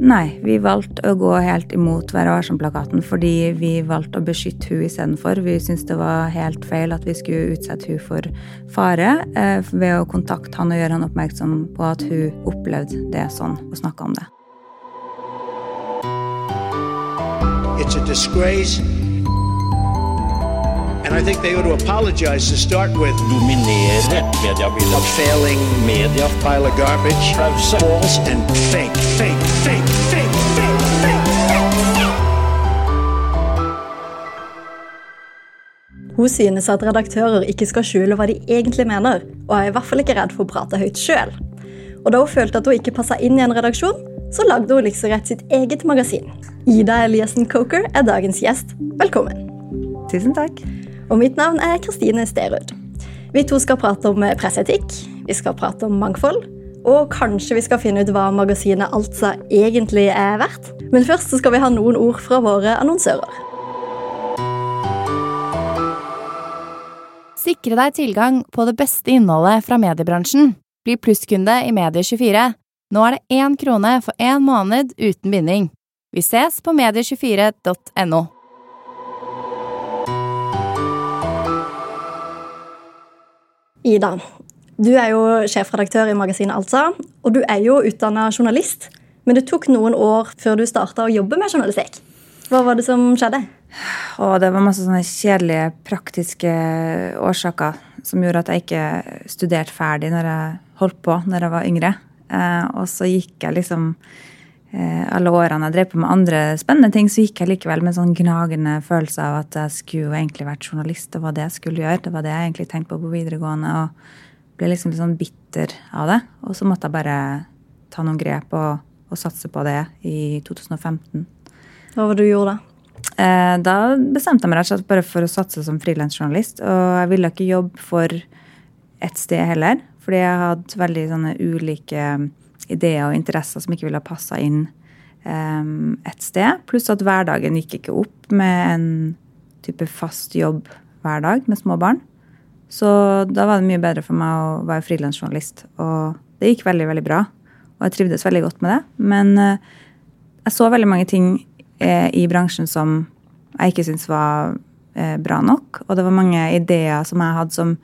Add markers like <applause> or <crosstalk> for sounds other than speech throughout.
Nei, vi valgte å gå helt imot Vær varsom-plakaten fordi vi valgte å beskytte hun istedenfor. Vi syntes det var helt feil at vi skulle utsette hun for fare eh, ved å kontakte han og gjøre han oppmerksom på at hun opplevde det sånn, og snakka om det. It's a disgrace. Dominere mediebildet. A failing Media pile of garbage, Pause. false and fake, fake, fake, fake, fake, fake, fake. Hun synes at redaktører ikke skal skjule hva de egentlig mener, og er i hvert fall ikke redd for å prate høyt sjøl. Og da hun følte at hun ikke passa inn i en redaksjon, så lagde hun liksom rett sitt eget magasin. Ida Eliassen Coker er dagens gjest. Velkommen. Tusen takk. Og mitt navn er Kristine Sterud. Vi to skal prate om presseetikk, vi skal prate om mangfold, og kanskje vi skal finne ut hva magasinet Altså egentlig er verdt. Men først skal vi ha noen ord fra våre annonsører. Sikre deg tilgang på det beste innholdet fra mediebransjen. Bli plusskunde i Medie24. Nå er det én krone for én måned uten binding. Vi ses på medie24.no. Ida, du er jo sjefredaktør i magasinet Altså, og du er jo utdanna journalist. Men det tok noen år før du starta å jobbe med journalistikk. Hva var det som skjedde? Og det var masse sånne kjedelige praktiske årsaker som gjorde at jeg ikke studerte ferdig når jeg holdt på når jeg var yngre. Eh, og så gikk jeg liksom alle årene jeg drev på med andre spennende ting, så gikk jeg likevel med en sånn gnagende følelse av at jeg skulle egentlig vært journalist. Det var det jeg skulle gjøre. Det var det jeg egentlig tenkte på på videregående. Og ble liksom litt sånn bitter av det. Og så måtte jeg bare ta noen grep og, og satse på det i 2015. Hva var det du gjorde da? Eh, Da bestemte jeg meg rett og slett bare for å satse som frilansjournalist. Og jeg ville ikke jobbe for ett sted heller, fordi jeg hadde veldig sånne ulike ideer og interesser som ikke ville ha passa inn um, et sted. Pluss at hverdagen gikk ikke opp med en type fast jobb hver dag med små barn. Så da var det mye bedre for meg å være frilansjournalist. Og det gikk veldig, veldig bra. Og jeg trivdes veldig godt med det. Men uh, jeg så veldig mange ting uh, i bransjen som jeg ikke syntes var uh, bra nok. Og det var mange ideer som jeg hadde som,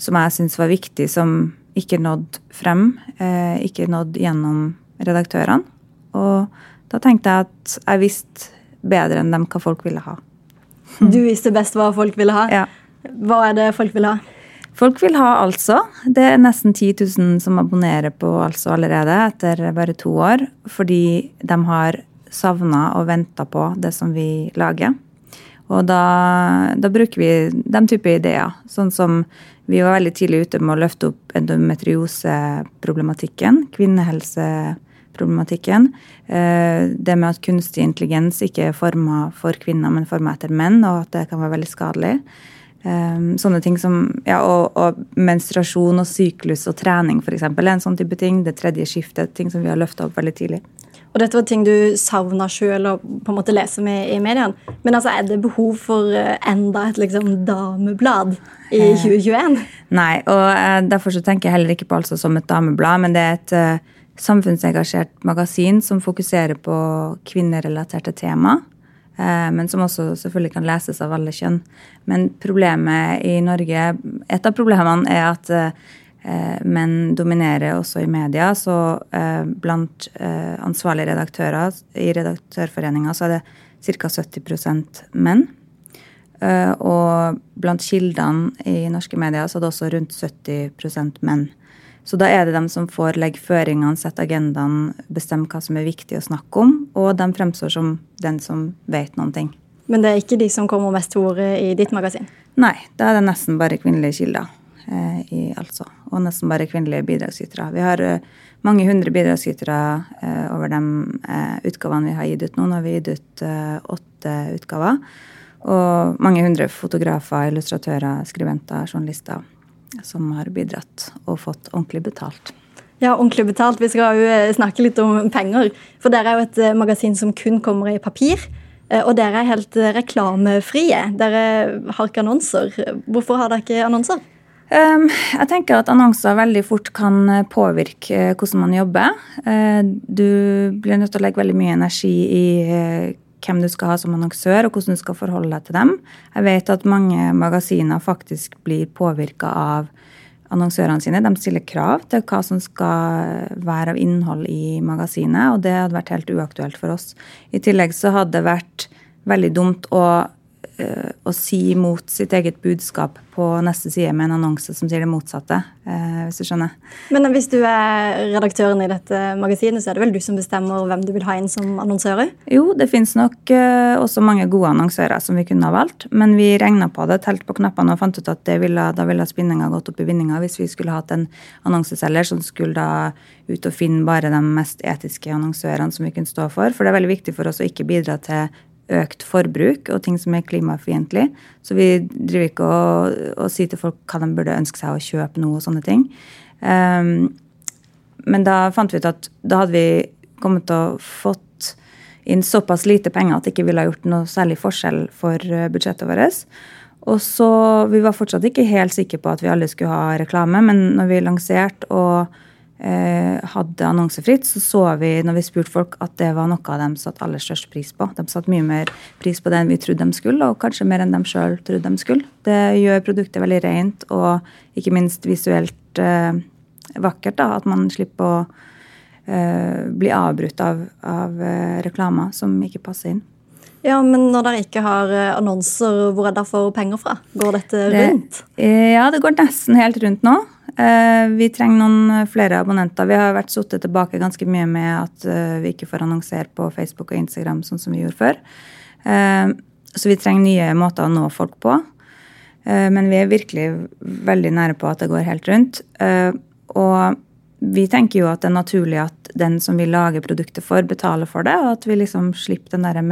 som jeg syntes var viktig, som ikke nådd frem. Eh, ikke nådd gjennom redaktørene. Og da tenkte jeg at jeg visste bedre enn dem hva folk ville ha. <laughs> Du visste best hva folk ville ha. Ja. Hva er det folk vil ha? Folk vil ha Altså. Det er nesten 10 000 som abonnerer på Altså allerede etter bare to år. Fordi de har savna og venta på det som vi lager. Og da, da bruker vi den type ideer. Sånn som vi var veldig tidlig ute med å løfte opp endometrioseproblematikken. Kvinnehelseproblematikken. Eh, Det med at kunstig intelligens ikke er forma for kvinner, men forma etter menn, og at det kan være veldig skadelig. Um, sånne ting som ja, og, og menstruasjon og syklus og trening for eksempel, er en sånn type ting. Det tredje skiftet, ting som vi har løfta opp veldig tidlig. Og dette var ting du savna sjøl å på en måte lese med i mediene. Men altså, er det behov for eh, enda et liksom dameblad i 2021? Nei, og eh, derfor så tenker jeg heller ikke på altså som et dameblad, men det er et eh, samfunnsengasjert magasin som fokuserer på kvinnerelaterte tema. eh, Men som også selvfølgelig kan leses av alle kjønn. Men problemet i Norge Et av problemene er at eh, menn dominerer også i media. Så eh, blant eh, ansvarlige redaktører i Redaktørforeninga så er det ca. 70 menn. Eh, Og blant kildene i norske medier så er det også rundt 70% menn. Så da er det dem som får legge føringene, sette agendaen, bestemme hva som er viktig å snakke om, og de fremstår som den som vet noen ting. Men det er ikke de som kommer mest til orde i ditt magasin? Nei, da er det nesten bare kvinnelige kilder. Eh, i altså, Og nesten bare kvinnelige bidragsytere. Vi har eh, mange hundre bidragsytere eh, over de utgavene vi har gitt ut nå. Nå har vi gitt ut åtte utgaver. Og mange hundre fotografer, illustratører, skribenter, journalister som har bidratt og fått ordentlig betalt. Ja, ordentlig betalt. Vi skal jo snakke litt om penger. For dere er jo et magasin som kun kommer i papir. Og dere er helt reklamefrie. Dere har ikke annonser. Hvorfor har dere ikke annonser? Um, jeg tenker at annonser veldig fort kan eh, påvirke eh, hvordan man jobber. Eh, du blir nødt til å legge veldig mye energi i hvem du skal ha som annonsør, og hvordan du skal forholde deg til dem. Jeg vet at mange magasiner faktisk blir påvirka av annonsørene sine. De stiller krav til hva som skal være av innhold i magasinet, og det hadde vært helt uaktuelt for oss. I tillegg så hadde det vært veldig dumt å å si mot sitt eget budskap på neste side med en annonse som sier det motsatte, eh, hvis du skjønner. Men hvis du er redaktøren i dette magasinet, så er det vel du som bestemmer hvem du vil ha inn som annonsører? Jo, det finnes nok eh, også mange gode annonsører som vi kunne ha valgt, men vi regna på det, telt på knappene og fant ut at det ville, da ville spinninga gått opp i vinninga hvis vi skulle hatt en annonseselger som skulle da ut og finne bare de mest etiske annonsørene som vi kunne stå for. For det er veldig viktig for oss å ikke bidra til økt forbruk og ting som er klimafiendtlig. Så vi driver ikke og, og sier til folk hva de burde ønske seg å kjøpe nå og sånne ting. Um, men da fant vi ut at da hadde vi kommet til å fått inn såpass lite penger at det ikke ville ha gjort noe særlig forskjell for eh, budsjettet vårt. Og så, Vi var fortsatt ikke helt sikre på at vi alle skulle ha reklame, men når vi lanserte og hadde annonsefritt, så så vi når vi spurte folk at det var noe de satte aller størst pris på. De satte mye mer pris på det enn vi trodde de skulle, og kanskje mer enn de sjøl trodde de skulle. Det gjør produktet veldig rent og ikke minst visuelt eh, vakkert. da, At man slipper å eh, bli avbrutt av, av eh, reklamer som ikke passer inn. Ja, Men når dere ikke har eh, annonser, hvor er dere får penger fra? Går dette rundt? Det, Ja, det går nesten helt rundt nå. Eh, Vi trenger noen flere abonnenter. Vi har vært sittet tilbake ganske mye med at eh, vi ikke får annonsere på Facebook og Instagram sånn som vi gjorde før. Eh, Så vi trenger nye måter å nå folk på. Eh, Men vi er virkelig veldig nære på at det går helt rundt. Eh, Og vi tenker jo at det er naturlig at den som vi lager produktet for, betaler for det, og at vi liksom slipper den derre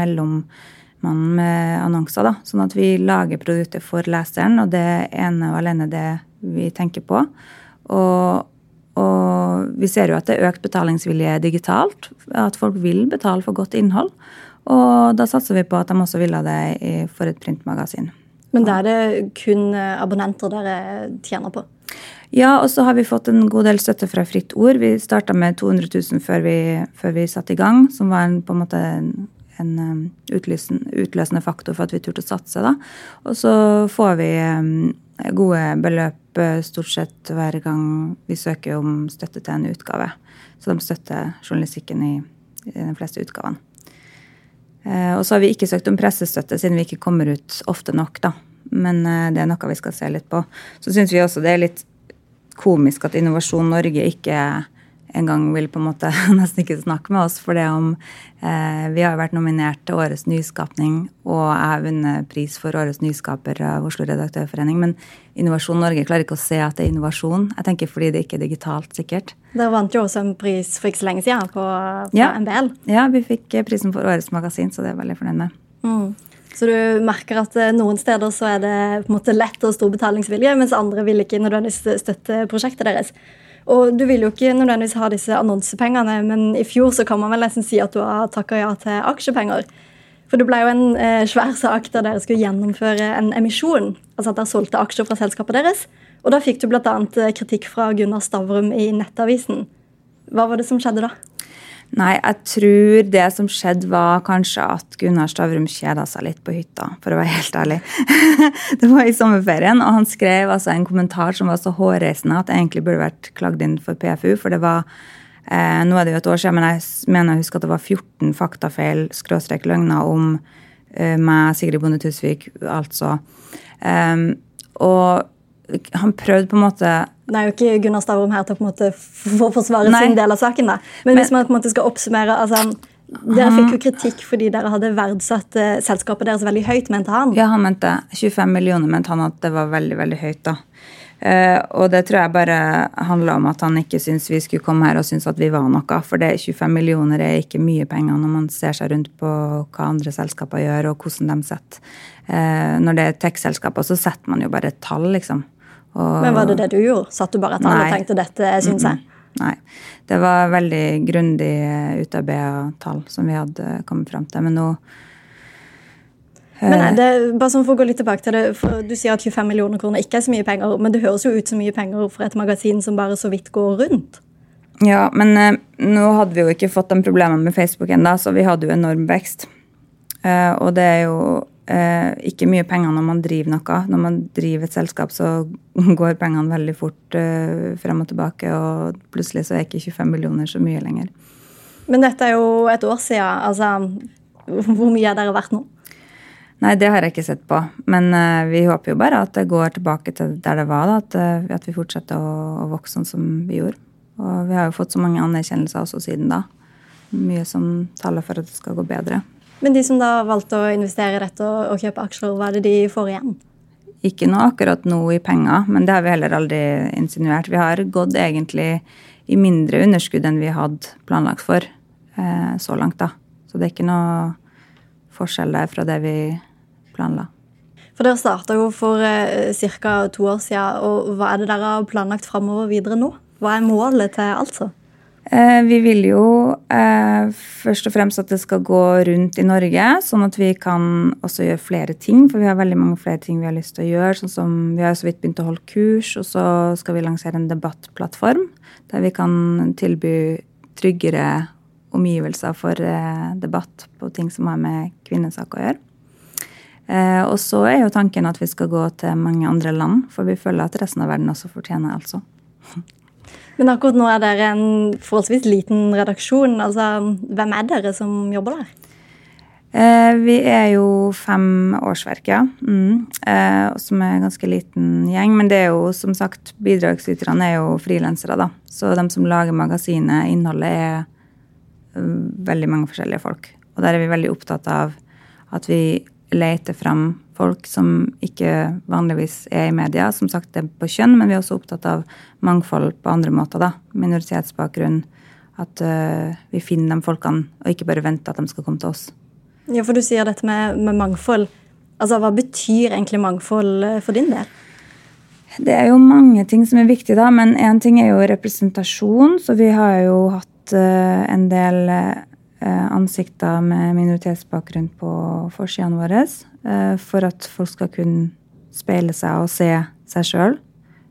mellommannen med annonser. da, Sånn at vi lager produktet for leseren, og det er ene og alene det vi tenker på. Og, og vi ser jo at det er økt betalingsvilje digitalt. At folk vil betale for godt innhold. Og da satser vi på at de også vil ha det for et printmagasin. Men da er det kun eh, abonnenter dere tjener på. Ja, og så har vi fått en god del støtte fra Fritt Ord. Vi starta med 200 000 før vi, før vi satte i gang, som var en, på en måte en, en um, utløsende, faktor for at vi turte å satse. da. Og så får vi um, gode beløp uh, stort sett hver gang vi søker om støtte til en utgave. Så de støtter journalistikken i, i de fleste utgavene. Eh, Og så har vi ikke søkt om pressestøtte siden vi ikke kommer ut ofte nok, da. Men eh, det er noe vi skal se litt på. Så syns vi også det er litt komisk at Innovasjon Norge ikke engang vil på en måte <laughs> nesten ikke snakke med oss for det om eh, Vi har vært nominert til Årets nyskapning, og jeg har vunnet pris for Årets nyskaper av Oslo Redaktørforening. Men Innovasjon Norge klarer ikke å se at det er innovasjon. Jeg tenker fordi det ikke er digitalt, sikkert. Dere vant jo også en pris for ikke så lenge siden på, på Ja. NBL. Ja, vi fikk eh, prisen for Årets magasin, så det er jeg veldig fornøyd med. Mm. Så du merker at eh, noen steder så er det på en måte lett og stor betalingsvilje, mens andre vil ikke nødvendigvis støtte prosjektet deres. Og du vil jo ikke nødvendigvis ha disse annonsepengene, men i fjor så kan man vel nesten si at du har takka ja til aksjepenger. For det ble jo en eh, svær sak da dere skulle gjennomføre en emisjon. Altså at dere solgte aksjer fra selskapet deres. Og da fikk du bl.a. kritikk fra Gunnar Stavrum i Nettavisen. Hva var det som skjedde da? Nei, jeg tror det som skjedde, var kanskje at Gunnar Stavrum kjeda seg litt på hytta, for å være helt ærlig. <laughs> det var i sommerferien, og han skrev altså en kommentar som var så hårreisende at det egentlig burde vært klagd inn for PFU, for det var eh, Nå er det jo et år siden, men jeg mener jeg husker at det var 14 faktafeil, skråstrek løgner, om eh, meg, Sigrid Bonde Tusvik, altså. Um, og han prøvde på en måte Nå er jo ikke Gunnar Stavrum her til å på en måte forsvare Nei. sin del av saken. da. Men, hvis man på en måte skal oppsummere altså, Dere fikk jo kritikk fordi dere hadde verdsatt eh, selskapet deres veldig høyt, mente han. Ja, han mente 25 millioner, mente han at det var veldig, veldig høyt, da. Eh, og det tror jeg bare handla om at han ikke syntes vi skulle komme her og synes at vi var noe. For det 25 millioner er ikke mye penger når man ser seg rundt på hva andre selskaper gjør, og hvordan de setter. Eh, når det er tech-selskaper, så setter man jo bare et tall, liksom. Og, Men var det det du gjorde? Satt du bare et tall og tenkte dette syns jeg? Nei. Det var veldig grundig utarbeida tall som vi hadde kommet fram til. Men nå Men nei, det, bare sånn for å gå litt tilbake til det, for Du sier at 25 millioner kroner ikke er så mye penger, men det høres jo ut som mye penger for et magasin som bare så vidt går rundt. Ja, men eh, nå hadde vi jo ikke fått de problemene med Facebook ennå, så vi hadde jo enorm vekst. Eh, og det er jo eh, ikke mye penger når man driver noe. Når man driver et selskap, så <laughs> går pengene veldig fort eh, frem og tilbake, og plutselig så er ikke 25 millioner så mye lenger. Men dette er jo et år siden. Altså, hvor mye er dere verdt nå? Nei, det har jeg ikke sett på. Men eh, vi håper jo bare at det går tilbake til der det var. Da, at, eh, at vi fortsetter å, å vokse sånn som vi gjorde. Og vi har jo fått så mange anerkjennelser også siden da. Mye som taler for at det skal gå bedre. Men de som da valgte å investere i dette og, og kjøpe aksjer, hva er det de får igjen? Ikke noe akkurat nå i penger, men det har vi heller aldri insinuert. Vi har gått egentlig i mindre underskudd enn vi hadde planlagt for eh, så langt, da. Så det er ikke noe forskjell der fra det vi planla. For Dere starta jo for eh, ca. to år siden. og Hva er det dere har planlagt framover videre nå? Hva er målet til altså? Eh, vi vil jo eh, først og fremst at det skal gå rundt i Norge, sånn at vi kan også gjøre flere ting. For vi har veldig mange flere ting vi har lyst til å gjøre. sånn som Vi har så vidt begynt å holde kurs, og så skal vi lansere en debattplattform der vi kan tilby tryggere omgivelser for eh, debatt på ting som har med kvinnesak å gjøre. Og så er jo tanken at vi skal gå til mange andre land, for vi føler at resten av verden også fortjener altså. <laughs> Men akkurat nå er dere en forholdsvis liten redaksjon. altså Hvem er dere som jobber der? Eh, vi er jo fem årsverk, ja. Mm. Eh, som er en ganske liten gjeng. Men det er jo som sagt, bidragsyterne er jo frilansere, da. Så de som lager magasinet, innholdet, er uh, veldig mange forskjellige folk. Og der er vi veldig opptatt av at vi leter fram folk som ikke vanligvis er i media. Som sagt, det er på kjønn, men vi er også opptatt av mangfold på andre måter. da. Minoritetsbakgrunn. At uh, vi finner de folkene, og ikke bare venter at de skal komme til oss. Ja, for Du sier dette med, med mangfold. Altså, Hva betyr egentlig mangfold eh, for din del? Det er jo mange ting som er viktig, da, men én ting er jo representasjon. Så vi har jo hatt uh, en del uh, ansikter med minoritetsbakgrunn på forsidene våre. Uh, for at folk skal kunne speile seg og se seg sjøl.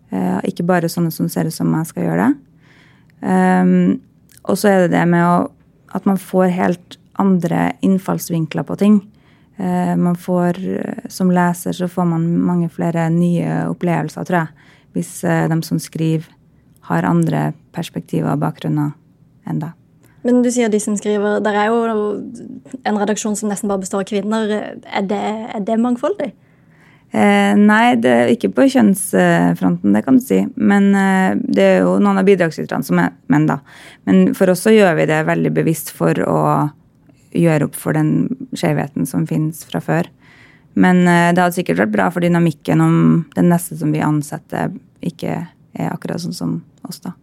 ikke bare sånne som ser ut som jeg skal gjøre det. Um, og så er det det med å, at man får helt andre innfallsvinkler på ting. Eh, man får, Som leser så får man mange flere nye opplevelser, tror jeg. Hvis eh, de som skriver, har andre perspektiver og bakgrunner enn deg. Men du sier de som skriver. Der er jo en redaksjon som nesten bare består av kvinner. Er det, er det mangfoldig? Eh, nei, det er ikke på kjønnsfronten, det kan du si. Men eh, det er jo noen av bidragsyterne som er menn, da. Men for oss så gjør vi det veldig bevisst for å gjøre opp for den skjevheten som finnes fra før. Men eh, det hadde sikkert vært bra for dynamikken om den neste som vi ansetter, ikke er akkurat sånn som oss, da.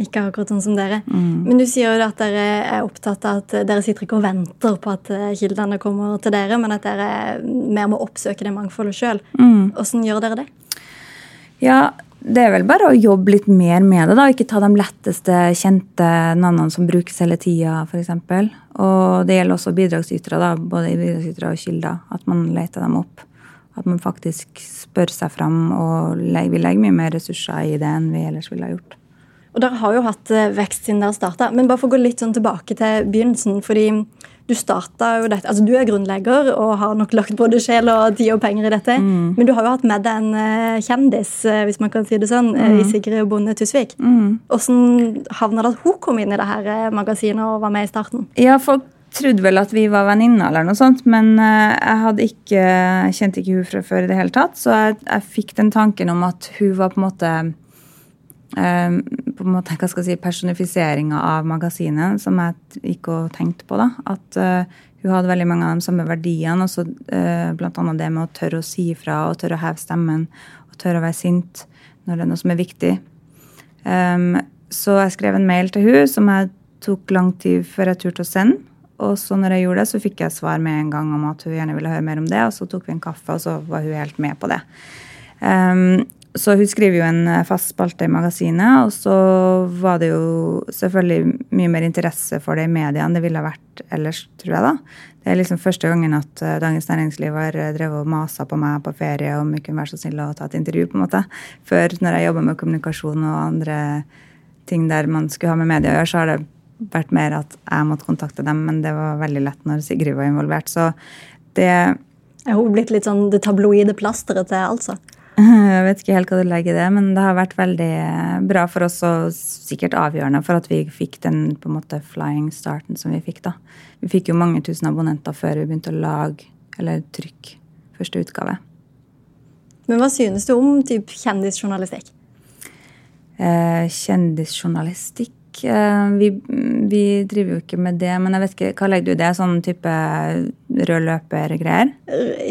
Ikke akkurat sånn som dere. Mm. Men du sier jo at dere er opptatt av at dere sitter ikke og venter på at eh, kildene kommer til dere, men at dere mer må oppsøke det mangfoldet sjøl. Mm. Gjør dere det? Ja, det er vel bare å jobbe litt mer med det, da. Ikke ta de letteste, kjente navnene som brukes hele tida, f.eks. Og det gjelder også bidragsytere, da. Både bidragsytere og kilder. At man leter dem opp. At man faktisk spør seg fram, og vi legger mye mer ressurser i det enn vi ellers ville ha gjort. Og Dere har jo hatt eh, vekst siden dere starta, men bare for å gå litt sånn tilbake til begynnelsen. fordi du starta jo dette, altså du er grunnlegger og har nok lagt både sjel og tid og penger i dette. Mm. Men du har jo hatt med deg en eh, kjendis, eh, hvis man kan si det sånn, mm. i Sigrid Bonde Tusvik. Mm. Hvordan havna det at hun kom inn i det her magasinet og var med i starten? Ja, folk trodde vel at vi var venninner, eller noe sånt, men jeg hadde ikke, kjente ikke hun fra før i det hele tatt. Så jeg, jeg fikk den tanken om at hun var på en måte på en måte, hva skal jeg si, personifiseringa av magasinet, som jeg gikk og tenkte på. da, At uh, hun hadde veldig mange av de samme verdiene. også uh, Blant annet det med å tørre å si ifra og tørre å heve stemmen og tørre å være sint når det er noe som er viktig. Um, så jeg skrev en mail til hun som jeg tok lang tid før jeg turte å sende. Og så når jeg gjorde det, så fikk jeg svar med en gang om at hun gjerne ville høre mer om det. Og så tok vi en kaffe, og så var hun helt med på det. Um, så hun skriver jo en eh, fast spalte i magasinet, og så var det jo selvfølgelig mye mer interesse for det i media enn det ville vært ellers, tror jeg. da. Det er liksom første gangen at eh, Dagens Næringsliv har eh, drevet og masa på meg på ferie om jeg kunne være så snill å ta et intervju, på en måte. Før, når jeg jobba med kommunikasjon og andre ting der man skulle ha med media å gjøre, så har det vært mer at jeg måtte kontakte dem, men det var veldig lett når Sigrid var involvert. Så det Er hun blitt litt sånn det tabloide plasteret til, altså? <laughs> Jeg vet ikke helt hva du legger i det, men det har vært veldig bra for oss og sikkert avgjørende for at vi fikk den på en måte flying starten som vi fikk. da. Vi fikk jo mange tusen abonnenter før vi begynte å lage eller trykke første utgave. Men hva synes du om typ kjendisjournalistikk? Eh, kjendisjournalistikk eh, vi, vi driver jo ikke med det, men jeg vet ikke, hva legger du i det? Sånn type rød løper-greier?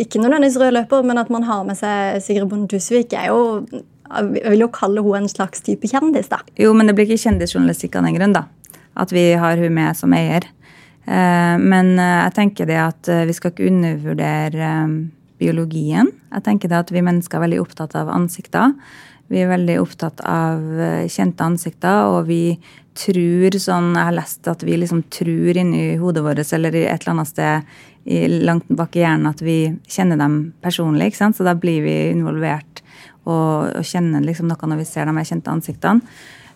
Ikke nødvendigvis rød løper, men at man har med seg Sigrid Bonde Tusvik, er jo Jeg vil jo kalle hun en slags type kjendis, da. Jo, men det blir ikke kjendisjournalistikk av den grunn, da. At vi har hun med som eier. Eh, Men eh, jeg tenker det at eh, vi skal ikke undervurdere eh, biologien. Jeg tenker det at vi mennesker er veldig opptatt av ansikter. Vi er veldig opptatt av eh, kjente ansikter, og vi tror sånn Jeg har lest at vi liksom tror inni hodet vårt eller i et eller annet sted i, langt bak i hjernen at vi kjenner dem personlig. ikke sant? Så da blir vi involvert og, og kjenner liksom noe når vi ser de kjente ansiktene.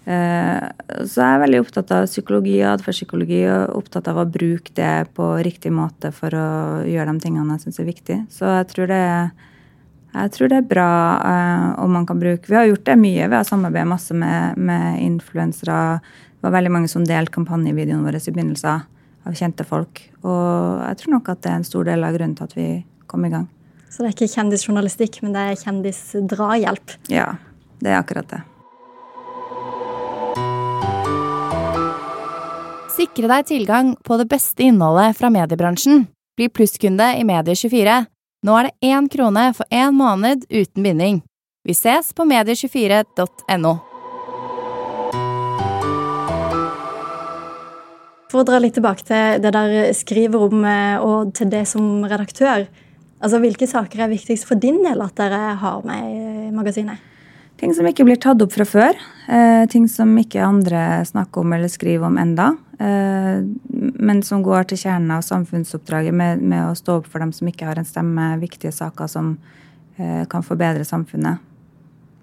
Eh, Så jeg er veldig opptatt av psykologi og atferdspsykologi og opptatt av å bruke det på riktig måte for å gjøre de tingene jeg syns er viktig. Så jeg tror det er jeg tror det er bra uh, om man kan bruke Vi har gjort det mye. Vi har samarbeidet masse med, med influensere. Det var veldig mange som delte kampanjevideoene våre i begynnelsen av kjente folk. Og jeg tror nok at det er en stor del av grunnen til at vi kom i gang. Så det er ikke kjendisjournalistikk, men det er kjendisdrahjelp. Ja, det er akkurat det. Sikre deg tilgang på det beste innholdet fra mediebransjen. Bli plusskunde i Medie24. Nå er det én krone for én måned uten binding. Vi ses på medie24.no. For å dra litt tilbake til det der skriver om, eh, og til det som redaktør. Altså, Hvilke saker er viktigst for din del at dere har med i magasinet? Ting som ikke blir tatt opp fra før. Eh, ting som ikke andre snakker om eller skriver om enda. Eh, men som går til kjernen av samfunnsoppdraget med, med å stå opp for dem som ikke har en stemme. Viktige saker som eh, kan forbedre samfunnet.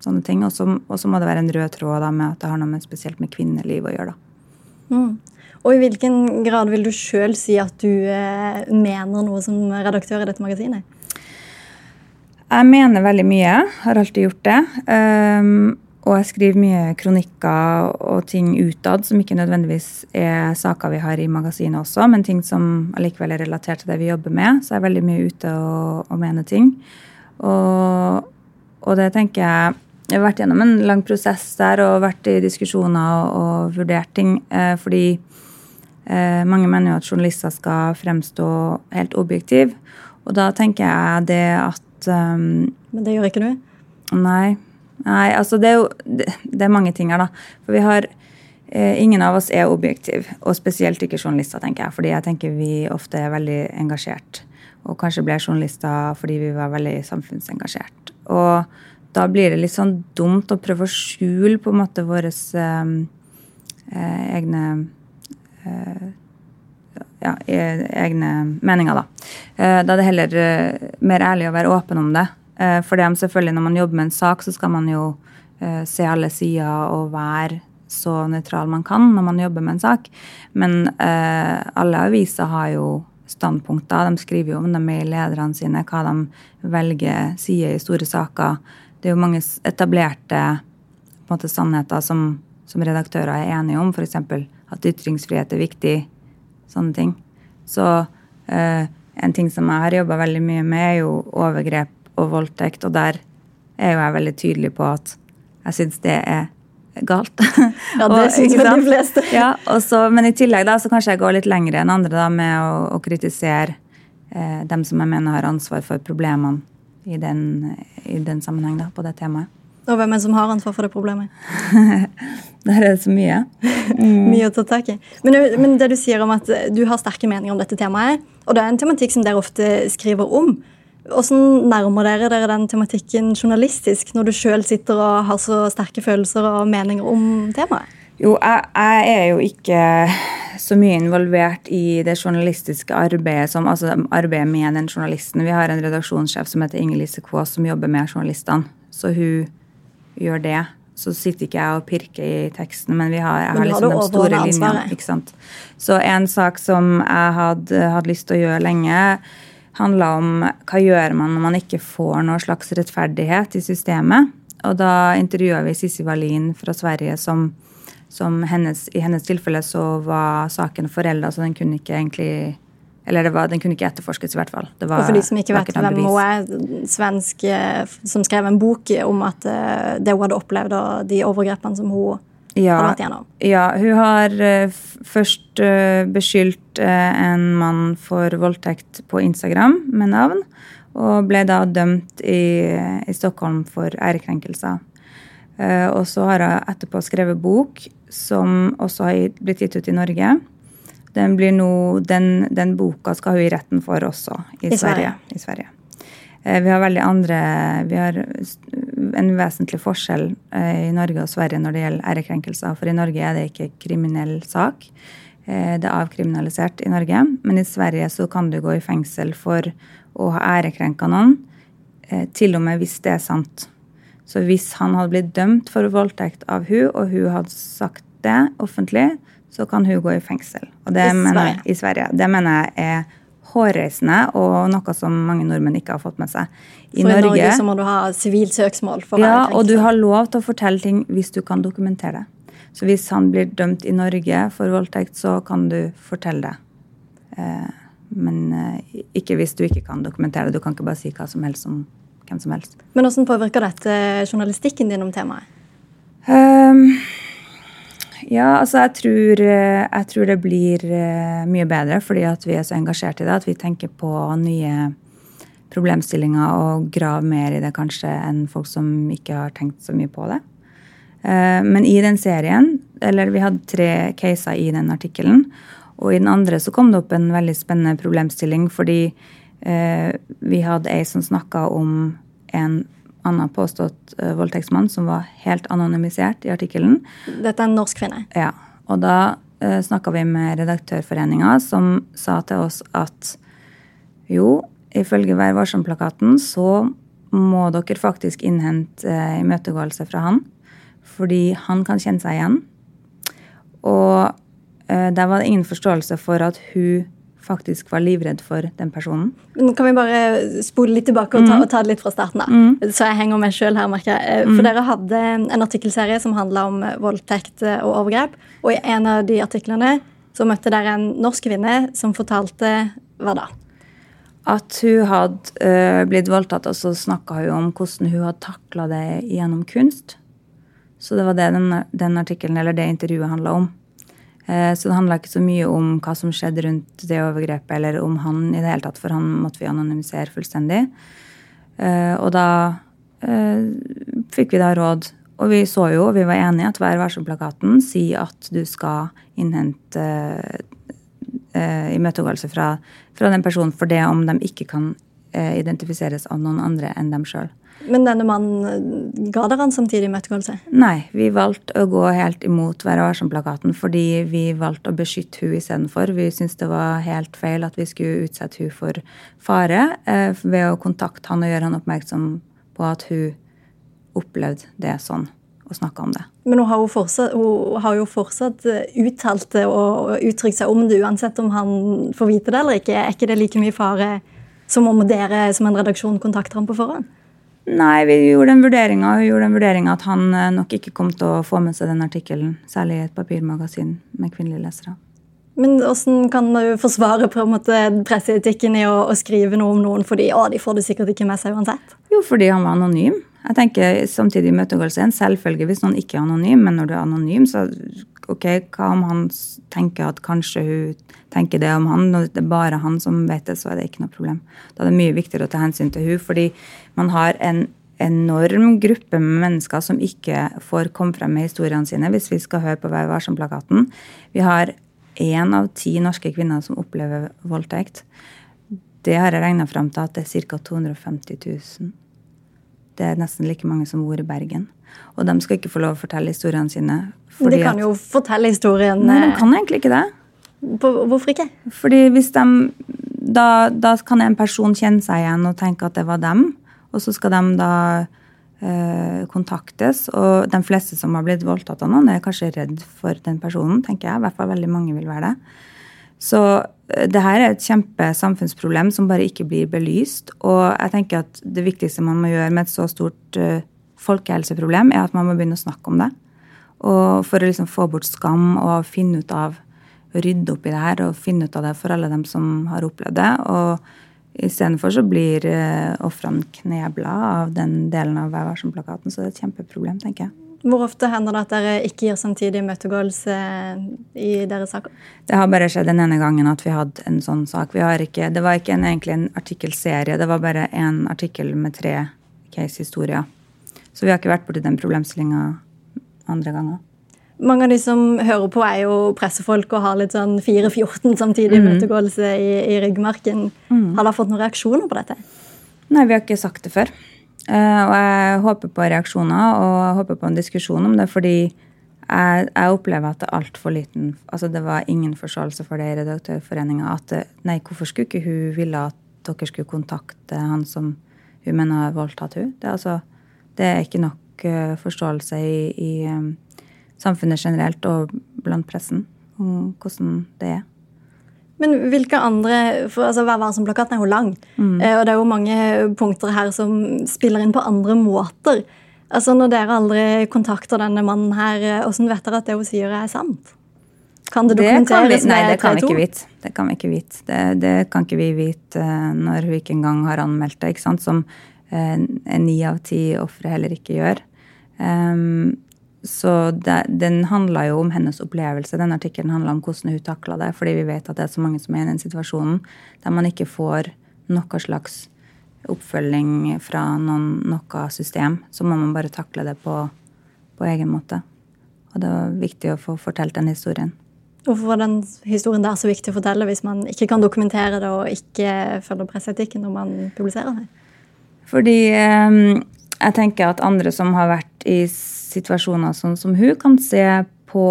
Sånne ting. Og så må det være en rød tråd da, med at det har noe med, spesielt med kvinneliv å gjøre. da. Mm. Og i hvilken grad vil du sjøl si at du mener noe som redaktør i dette magasinet? Jeg mener veldig mye. Har alltid gjort det. Um, og jeg skriver mye kronikker og ting utad som ikke nødvendigvis er saker vi har i magasinet også, men ting som allikevel er relatert til det vi jobber med. Så jeg er veldig mye ute og, og mener ting. Og, og det tenker jeg Jeg har vært gjennom en lang prosess der og vært i diskusjoner og, og vurdert ting. Eh, fordi eh, mange mener jo at journalister skal fremstå helt objektiv. Og da tenker jeg det at um, Men det gjør ikke du? Nei. Nei, altså det er jo det, det er mange ting her, da. For vi har eh, Ingen av oss er objektiv, og spesielt ikke journalister, tenker jeg. Fordi jeg tenker vi ofte er veldig engasjert. Og kanskje ble journalister fordi vi var veldig samfunnsengasjert. Og da blir det litt sånn dumt å prøve å skjule på en måte våre eh, eh, egne eh, ja, egne meninger, da. Eh, Da er det heller eh, mer ærlig å være åpen om det. Eh, For det er selvfølgelig når man jobber med en sak, så skal man jo se alle sider og være så nøytral man kan når man jobber med en sak. Men alle aviser har jo standpunkter. De skriver jo om dem i lederne sine, hva de velger sider i store saker. Det er jo mange etablerte måte, sannheter som, som redaktører er enige om. F.eks. at ytringsfrihet er viktig. Sånne ting. Så eh, en ting som jeg har jobba veldig mye med, er jo overgrep og voldtekt. Og der er jo jeg veldig tydelig på at jeg syns det er galt. <laughs> Ja, det syns vel de fleste. <laughs> Ja, og så, men i tillegg da, så kanskje jeg går litt lenger enn andre da, med å, å kritisere eh, dem som jeg mener har ansvar for problemene i den, i den sammenheng da, på det temaet. Og hvem er det som har ansvar for det problemet? <laughs> Der er det så mye. <laughs> Mye å ta tak i. Men, men det du sier om at du har sterke meninger om dette temaet, og det er en tematikk som dere ofte skriver om, Hvordan nærmer dere dere den tematikken journalistisk, når du sjøl sitter og har så sterke følelser og meninger om temaet? Jo, jeg, jeg er jo ikke så mye involvert i det journalistiske arbeidet som altså arbeidet med den journalisten. Vi har en redaksjonssjef som heter Inger-Lise Kaas, som jobber med journalistene. Så hun gjør det. Så sitter ikke jeg og pirker i teksten, men vi har, jeg har liksom har de store linjene. Ikke sant? Så en sak som jeg hadde hadde lyst til å gjøre lenge, handla om hva gjør man når man ikke får noe slags rettferdighet i systemet. Og da intervjua vi Sissi Wallin fra Sverige, som, som hennes, i hennes tilfelle så var saken forelda, så den kunne ikke egentlig Eller det var, den kunne ikke etterforskes, i hvert fall. Det var, Og for de som ikke vet hvem hun er, svensk eh, som skrev en bok om at eh, det hun hadde opplevd, og de overgrepene som hun Ja, hadde vært igjennom. ja, hun har eh, først beskyldt en mann for voldtekt på Instagram med navn, og ble da dømt i, i Stockholm for ærekrenkelser. Og så har hun etterpå skrevet bok som også har blitt gitt ut i Norge. Den, blir nå, den, den boka skal hun i retten for også i, I Sverige. Sverige. I Sverige. Eh, Vi har veldig andre Vi har en vesentlig forskjell eh, i Norge og Sverige når det gjelder ærekrenkelser. For i Norge er det ikke kriminell sak. Eh, Det er avkriminalisert i Norge. Men i Sverige så kan du gå i fengsel for å ha ærekrenka noen, eh, til og med hvis det er sant. Så hvis han hadde blitt dømt for voldtekt av hun, og hun hadde sagt det offentlig, så kan hun gå i fengsel. Og det I mener, Sverige. I Sverige. Det mener jeg er hårreisende, og noe som mange nordmenn ikke har fått med seg. I For i Norge, Norge så må du ha sivilt søksmål for ja, og du har lov til å fortelle ting hvis du kan dokumentere det. Så hvis han blir dømt i Norge for voldtekt, så kan du fortelle det. Eh, men eh, ikke hvis du ikke kan dokumentere det. Du kan ikke bare si hva som helst om hvem som helst. Men hvordan påvirker dette journalistikken din om temaet? Ehm, ja, altså jeg tror, eh, jeg tror det blir eh, mye bedre fordi at vi er så engasjert i det. At vi tenker på nye problemstillinger og graver mer i det kanskje enn folk som ikke har tenkt så mye på det. Eh, Men i den serien, eller vi hadde tre caser i den artikkelen, og i den andre så kom det opp en veldig spennende problemstilling fordi vi hadde ei som snakka om en annen påstått eh, voldtektsmann som var helt anonymisert i artikkelen. Dette er en norsk kvinne. Ja, og da uh, snakka vi med Redaktørforeninga, som sa til oss at jo, ifølge Vær varsom-plakaten så må dere faktisk innhente uh, imøtegåelse fra han. Fordi han kan kjenne seg igjen. Og uh, der var det ingen forståelse for at hun faktisk var livredd for den personen. Men Kan vi bare spole litt tilbake og ta, og ta det litt fra starten? da? Så jeg henger meg selv her, merker jeg. For For dere hadde en artikkelserie som handla om eh, voldtekt eh, og overgrep. Og i en av de artiklene så møtte dere en norsk kvinne som fortalte hva da? At hun hadde blitt voldtatt, og så snakka hun om hvordan hun hadde takla det gjennom kunst. Så det var det den, den artikkelen, eller det intervjuet handla om. Eh, så det handla ikke så mye om hva som skjedde rundt det overgrepet, eller om han i det hele tatt, for han måtte vi anonymisere fullstendig. Eh, og da eh, fikk vi da råd, og vi så jo, og vi var enige, at Vær varsom-plakaten sier at du skal innhente imøtegåelse fra, fra den personen for det om de ikke kan identifiseres av noen andre enn dem sjøl. Men denne mannen eh, ga dere han samtidig imøtegåelse? Nei, vi valgte å gå helt imot Vær varsom-plakaten fordi vi valgte å beskytte hun istedenfor. Vi syntes det var helt feil at vi skulle utsette hun for fare eh, ved å kontakte han og gjøre han oppmerksom på at hun opplevde det sånn, og snakka om det. Men hun har jo fortsatt, har jo fortsatt eh, uttalt det og uttrykt seg om det, uansett om han får vite det eller ikke. Er ikke det like mye fare som om dere som en redaksjon kontakter ham på forhånd? Nei, vi gjorde den vurderinga. Hun gjorde den vurderinga at han eh, nok ikke kom til å få med seg den artikkelen, særlig i et papirmagasin med kvinnelige lesere. Men hvordan kan du forsvare på en måte presseetikken i å, å skrive noe om noen fordi å, de får det sikkert ikke med seg uansett? Jo, fordi han var anonym. Jeg tenker samtidig imøtegåelse er en selvfølge hvis noen ikke er anonym, men når du er anonym, så ok, hva om han tenker at kanskje hun tenker det om han, når det er bare han som vet det, så er det ikke noe problem. Da er det mye viktigere å ta hensyn til hun, fordi man har en enorm gruppe med mennesker som ikke får komme frem med historiene sine hvis vi skal høre på Vær varsom-plakaten. Vi har én av ti norske kvinner som opplever voldtekt. det har jeg regna fram til at det er ca. 250 000. Det er nesten like mange som bor i Bergen. Og de skal ikke få lov å fortelle historiene sine. De kan jo fortelle historien. Nei, de eh, kan egentlig ikke det. hvorfor ikke? Fordi hvis de da, da kan en person kjenne seg igjen og tenke at det var dem, og så skal de da eh, kontaktes. Og de fleste som har blitt voldtatt av noen, er kanskje redd for den personen, tenker jeg. I hvert fall veldig mange vil være det. Så eh, det her er et kjempesamfunnsproblem som bare ikke blir belyst. Og jeg tenker at det viktigste man må gjøre med et så stort eh, folkehelseproblem, er at man må begynne å snakke om det. Og for å liksom få bort skam og finne ut av rydde opp i det her og finne ut av det for alle dem som har opplevd det. Og istedenfor så blir eh, ofrene knebla av den delen av Vær så det er et kjempeproblem, tenker jeg. Hvor ofte hender det at dere ikke gir samtidig imøtegåelse i deres saker? Det har bare skjedd den ene gangen at vi hadde en sånn sak. Vi har ikke, det var ikke en, egentlig en artikkelserie, det var bare en artikkel med tre case-historier. Så vi har ikke vært borti den problemstillinga andre ganger. Mange av de som hører på, er jo pressefolk og har litt sånn 4-14 samtidig imøtegåelse i, i ryggmarken. Har dere fått noen reaksjoner på dette? Nei, vi har ikke sagt det før. Eh, og jeg håper på reaksjoner og jeg håper på en diskusjon om det, fordi jeg, jeg opplever at det er altfor liten Altså, det var ingen forståelse for det i Redaktørforeninga. At nei, hvorfor skulle ikke hun ville at dere skulle kontakte han som hun mener har voldtatt hun? Det, altså, det er ikke nok eh, forståelse i, i eh, samfunnet generelt og blant pressen om hvordan det er. Men hvilke andre for altså Vær varsom-plakaten er jo lang, eh, og det er jo mange punkter her som spiller inn på andre måter. Altså Når dere aldri kontakter denne mannen her, eh, hvordan vet dere at det hun sier, er sant? Kan det Det kan vi, dokumenteres nei, det kan vi ikke vite. Det kan vi ikke vite. Det, det kan ikke vi vite eh, når hun ikke engang har anmeldt det, ikke sant? som eh, ni av ti ofre heller ikke gjør. Ehm, så det, den handla jo om hennes opplevelse. Den artikkelen handla om hvordan hun takla det. Fordi vi vet at det er så mange som er i den situasjonen der man ikke får noe slags oppfølging fra noen, noe system. Så må man bare takle det på, på egen måte. Og det var viktig å få fortalt den historien. Hvorfor var den historien der så viktig å fortelle hvis man ikke kan dokumentere det og ikke følger presseetikken når man publiserer det? Fordi eh, jeg tenker at andre som har vært i situasjoner sånn som hun, kan se på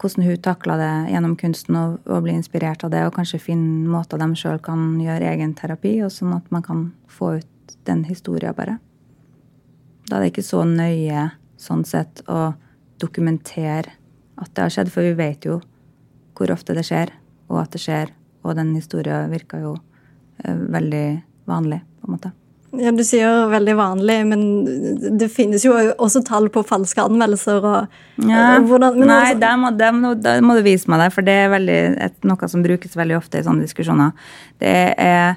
hvordan hun takla det gjennom kunsten og, og bli inspirert av det, og kanskje finne måter de sjøl kan gjøre egen terapi, og sånn at man kan få ut den historia bare. Da er det ikke så nøye sånn sett å dokumentere at det har skjedd, for vi vet jo hvor ofte det skjer, og at det skjer, og den historia virker jo eh, veldig vanlig, på en måte. Ja, Du sier veldig vanlig, men det finnes jo også tall på falske anmeldelser. og Ja. hvordan, men Nei, altså- der må, der, må, der må du vise meg det, for det er veldig, et, noe som brukes veldig ofte i sånne diskusjoner. Det er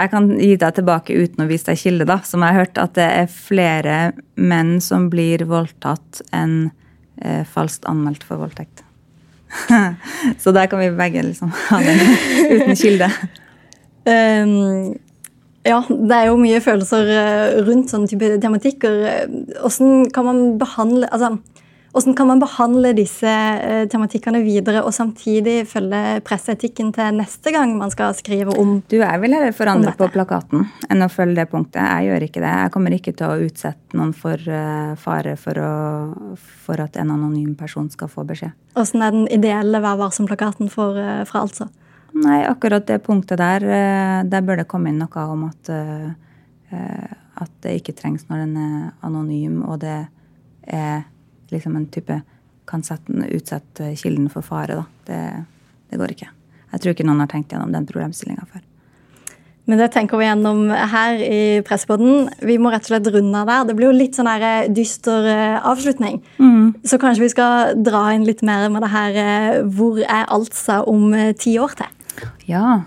Jeg kan gi deg tilbake uten å vise deg kilde, da, som jeg har hørt, at det er flere menn som blir voldtatt enn eh, falskt anmeldt for voldtekt. <laughs> Så der kan vi begge liksom ha den uten kilde. <laughs> Ehm, ja, det er jo mye følelser eh, rundt sånne type tematikker. Hvordan kan man behandle altså, hvordan kan man behandle disse eh, tematikkene videre og samtidig følge presseetikken til neste gang man skal skrive om Du, jeg vil heller forandre på plakaten enn å følge det punktet. Jeg gjør ikke det. Jeg kommer ikke til å utsette noen for eh, fare for, å, for at en anonym person skal få beskjed. Hvordan er den ideelle Vær varsom-plakaten fra altså? Nei, akkurat det punktet der, eh, der bør det komme inn noe om at, eh, eh, at det ikke trengs når den er anonym, og det er liksom en type kan sette, utsette kilden for fare. Da. Det, det går ikke. Jeg tror ikke noen har tenkt gjennom den problemstillinga før. Men det tenker vi gjennom her i Pressepodden. Vi må rett og slett runde av der. Det blir jo litt sånn her dyster avslutning. avslutning. Så kanskje vi skal dra inn litt mer med det her Hvor er Altsa om ti år til? Ja.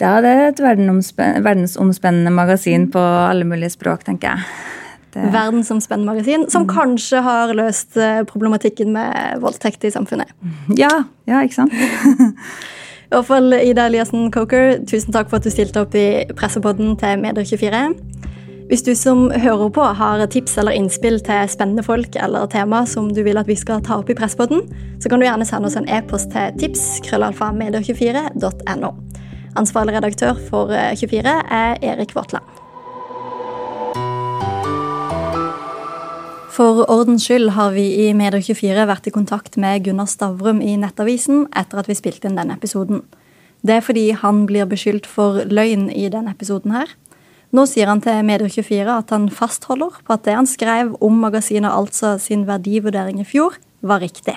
Er det et verdensomspennende magasin på alle mulige språk, tenker jeg. Det, Verdensomspennende magasin, som kanskje har løst eh, problematikken med voldtekt i samfunnet. ja, ja, ikke sant? <laughs> I hvert fall Ida Eliassen Coker, tusen takk for at du stilte opp i Pressepodden til Medier24. Hvis du som hører på har tips eller innspill til spennende folk eller tema som du vil at vi skal ta opp i Presspodden, så kan du gjerne sende oss en e-post til tips krøllalfa medier24.no. Ansvarlig redaktør for eh, 24 er Erik Våtland. For ordens skyld har vi i Medier24 vært i kontakt med Gunnar Stavrum i Nettavisen etter at vi spilte inn denne episoden. Det er fordi han blir beskyldt for løgn i denne episoden her. Nå sier han til Medier24 at han fastholder på at det han skrev om magasinet Altså sin verdivurdering i fjor, var riktig.